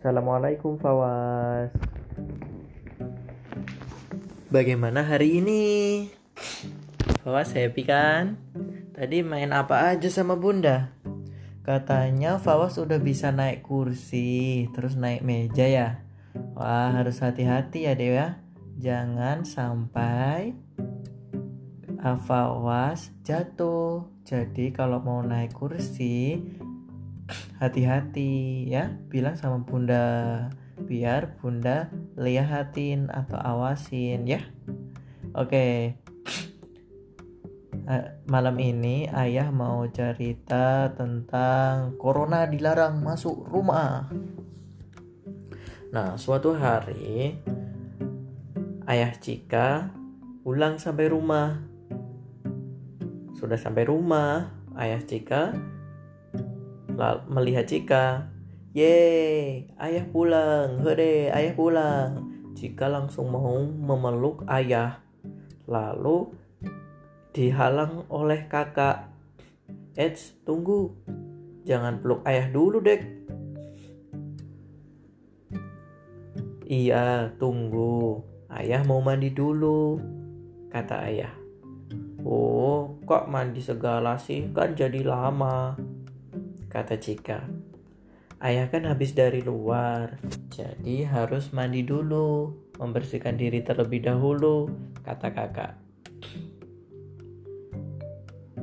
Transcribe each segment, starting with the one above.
Assalamualaikum Fawas. Bagaimana hari ini? Fawas happy kan? Tadi main apa aja sama bunda? Katanya Fawas udah bisa naik kursi, terus naik meja ya. Wah harus hati-hati ya Dewa. Jangan sampai Fawas jatuh. Jadi kalau mau naik kursi hati-hati ya. Bilang sama bunda biar bunda lihatin atau awasin ya. Oke. Malam ini ayah mau cerita tentang corona dilarang masuk rumah. Nah suatu hari ayah Cika pulang sampai rumah. Sudah sampai rumah ayah Cika melihat Cika. Yeay, ayah pulang. Hore, ayah pulang. Cika langsung mau memeluk ayah. Lalu dihalang oleh kakak. Eits, tunggu. Jangan peluk ayah dulu, Dek. Iya, tunggu. Ayah mau mandi dulu, kata ayah. Oh, kok mandi segala sih? Kan jadi lama kata Cika. Ayah kan habis dari luar, jadi harus mandi dulu, membersihkan diri terlebih dahulu, kata kakak.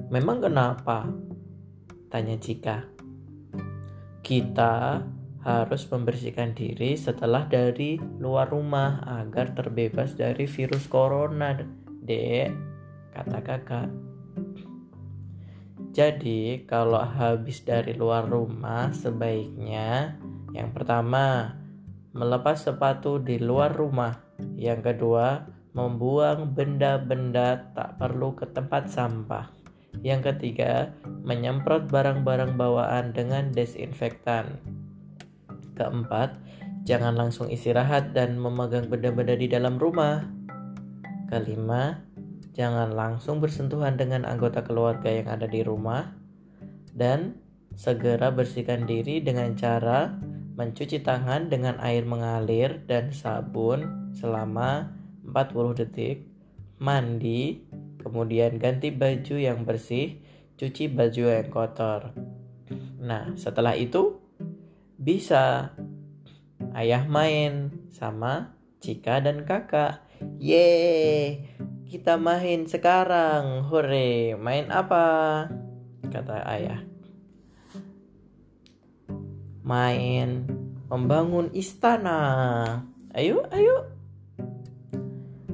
Memang kenapa? Tanya Cika. Kita harus membersihkan diri setelah dari luar rumah agar terbebas dari virus corona, dek, kata kakak. Jadi, kalau habis dari luar rumah, sebaiknya yang pertama melepas sepatu di luar rumah. Yang kedua, membuang benda-benda tak perlu ke tempat sampah. Yang ketiga, menyemprot barang-barang bawaan dengan desinfektan. Keempat, jangan langsung istirahat dan memegang benda-benda di dalam rumah. Kelima, jangan langsung bersentuhan dengan anggota keluarga yang ada di rumah, dan segera bersihkan diri dengan cara mencuci tangan dengan air mengalir dan sabun selama 40 detik, mandi, kemudian ganti baju yang bersih, cuci baju yang kotor. Nah, setelah itu bisa ayah main sama Cika dan kakak. Yeay, kita main sekarang, hore. Main apa? Kata ayah. Main membangun istana. Ayo, ayo.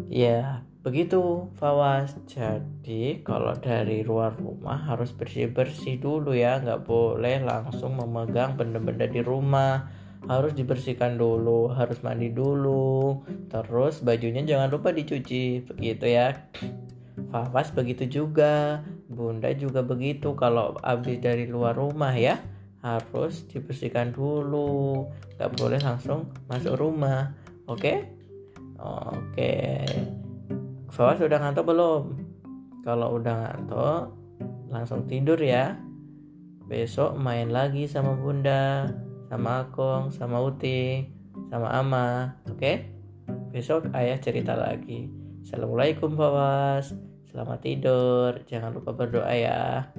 Ya, begitu Fawas. Jadi kalau dari luar rumah harus bersih-bersih dulu ya. Nggak boleh langsung memegang benda-benda di rumah harus dibersihkan dulu, harus mandi dulu, terus bajunya jangan lupa dicuci, begitu ya. Fafas begitu juga, Bunda juga begitu kalau habis dari luar rumah ya, harus dibersihkan dulu, gak boleh langsung masuk rumah, oke? Oke. Fafas udah ngantuk belum? Kalau udah ngantuk, langsung tidur ya. Besok main lagi sama Bunda sama Akong, sama Uti, sama Ama. Oke? Okay? Besok ayah cerita lagi. Assalamualaikum Fawas. Selamat tidur. Jangan lupa berdoa ya.